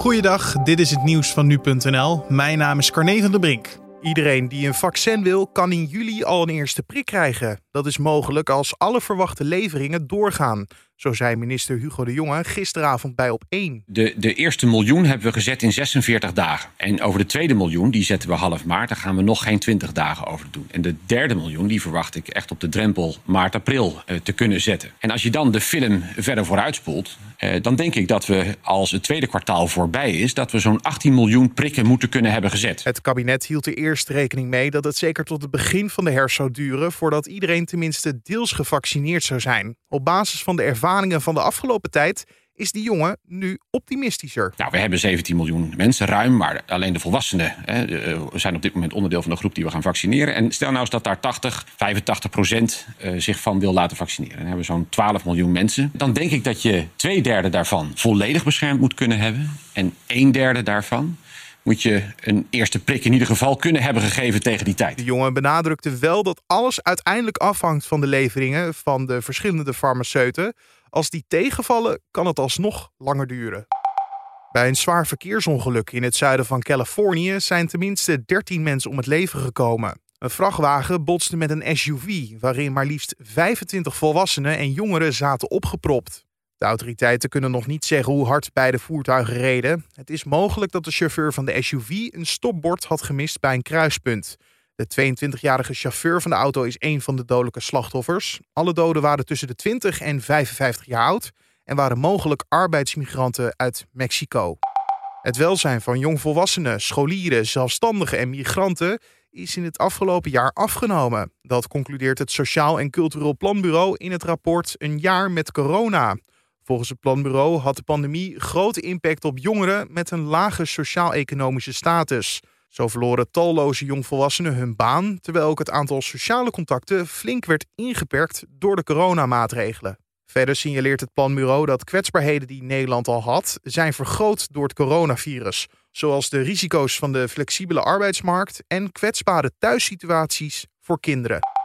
Goeiedag, dit is het nieuws van nu.nl. Mijn naam is Carne van der Brink. Iedereen die een vaccin wil, kan in juli al een eerste prik krijgen. Dat is mogelijk als alle verwachte leveringen doorgaan. Zo zei minister Hugo de Jonge gisteravond bij op 1. De, de eerste miljoen hebben we gezet in 46 dagen. En over de tweede miljoen, die zetten we half maart. Daar gaan we nog geen 20 dagen over doen. En de derde miljoen, die verwacht ik echt op de drempel maart-april eh, te kunnen zetten. En als je dan de film verder vooruitspoelt, eh, dan denk ik dat we als het tweede kwartaal voorbij is, dat we zo'n 18 miljoen prikken moeten kunnen hebben gezet. Het kabinet hield er eerst rekening mee dat het zeker tot het begin van de herfst zou duren voordat iedereen tenminste deels gevaccineerd zou zijn. Op basis van de ervaringen van de afgelopen tijd is die jongen nu optimistischer. Nou, we hebben 17 miljoen mensen ruim, maar alleen de volwassenen hè, eh, zijn op dit moment onderdeel van de groep die we gaan vaccineren. En stel nou eens dat daar 80, 85 procent eh, zich van wil laten vaccineren. Dan hebben we zo'n 12 miljoen mensen. Dan denk ik dat je twee derde daarvan volledig beschermd moet kunnen hebben. En een derde daarvan moet je een eerste prik in ieder geval kunnen hebben gegeven tegen die tijd. De jongen benadrukte wel dat alles uiteindelijk afhangt van de leveringen van de verschillende farmaceuten. Als die tegenvallen, kan het alsnog langer duren. Bij een zwaar verkeersongeluk in het zuiden van Californië zijn tenminste 13 mensen om het leven gekomen. Een vrachtwagen botste met een SUV waarin maar liefst 25 volwassenen en jongeren zaten opgepropt. De autoriteiten kunnen nog niet zeggen hoe hard beide voertuigen reden. Het is mogelijk dat de chauffeur van de SUV een stopbord had gemist bij een kruispunt. De 22-jarige chauffeur van de auto is een van de dodelijke slachtoffers. Alle doden waren tussen de 20 en 55 jaar oud en waren mogelijk arbeidsmigranten uit Mexico. Het welzijn van jongvolwassenen, scholieren, zelfstandigen en migranten is in het afgelopen jaar afgenomen. Dat concludeert het Sociaal en Cultureel Planbureau in het rapport Een jaar met corona. Volgens het planbureau had de pandemie grote impact op jongeren met een lage sociaal-economische status. Zo verloren talloze jongvolwassenen hun baan, terwijl ook het aantal sociale contacten flink werd ingeperkt door de coronamaatregelen. Verder signaleert het planbureau dat kwetsbaarheden die Nederland al had, zijn vergroot door het coronavirus, zoals de risico's van de flexibele arbeidsmarkt en kwetsbare thuissituaties voor kinderen.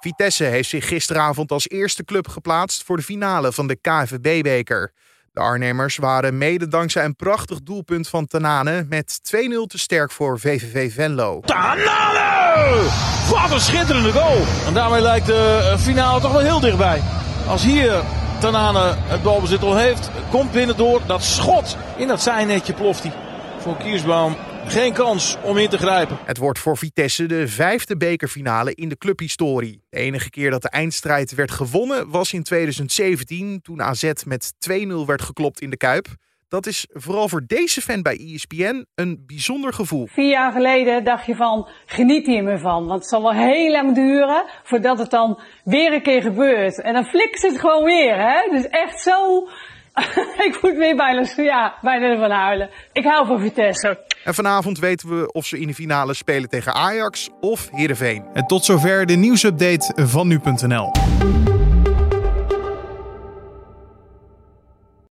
Vitesse heeft zich gisteravond als eerste club geplaatst voor de finale van de KVB-beker. De Arnhemmers waren mede dankzij een prachtig doelpunt van Tanane met 2-0 te sterk voor VVV Venlo. Tanane! Wat een schitterende goal! En daarmee lijkt de eh, finale toch wel heel dichtbij. Als hier Tanane het balbezit al heeft, komt binnen door dat schot in dat zijnetje ploft hij. Voor Kiersbaum geen kans om in te grijpen. Het wordt voor Vitesse de vijfde bekerfinale in de clubhistorie. De enige keer dat de eindstrijd werd gewonnen was in 2017, toen AZ met 2-0 werd geklopt in de Kuip. Dat is vooral voor deze fan bij ESPN een bijzonder gevoel. Vier jaar geleden dacht je van, geniet hier me van. Want het zal wel heel lang duren voordat het dan weer een keer gebeurt. En dan flikt het gewoon weer, hè. Dus echt zo... ik moet weer bijna, ja, bijna ervan huilen. Ik hou van Vitesse. En vanavond weten we of ze in de finale spelen tegen Ajax of Heerenveen. En tot zover de nieuwsupdate van nu.nl.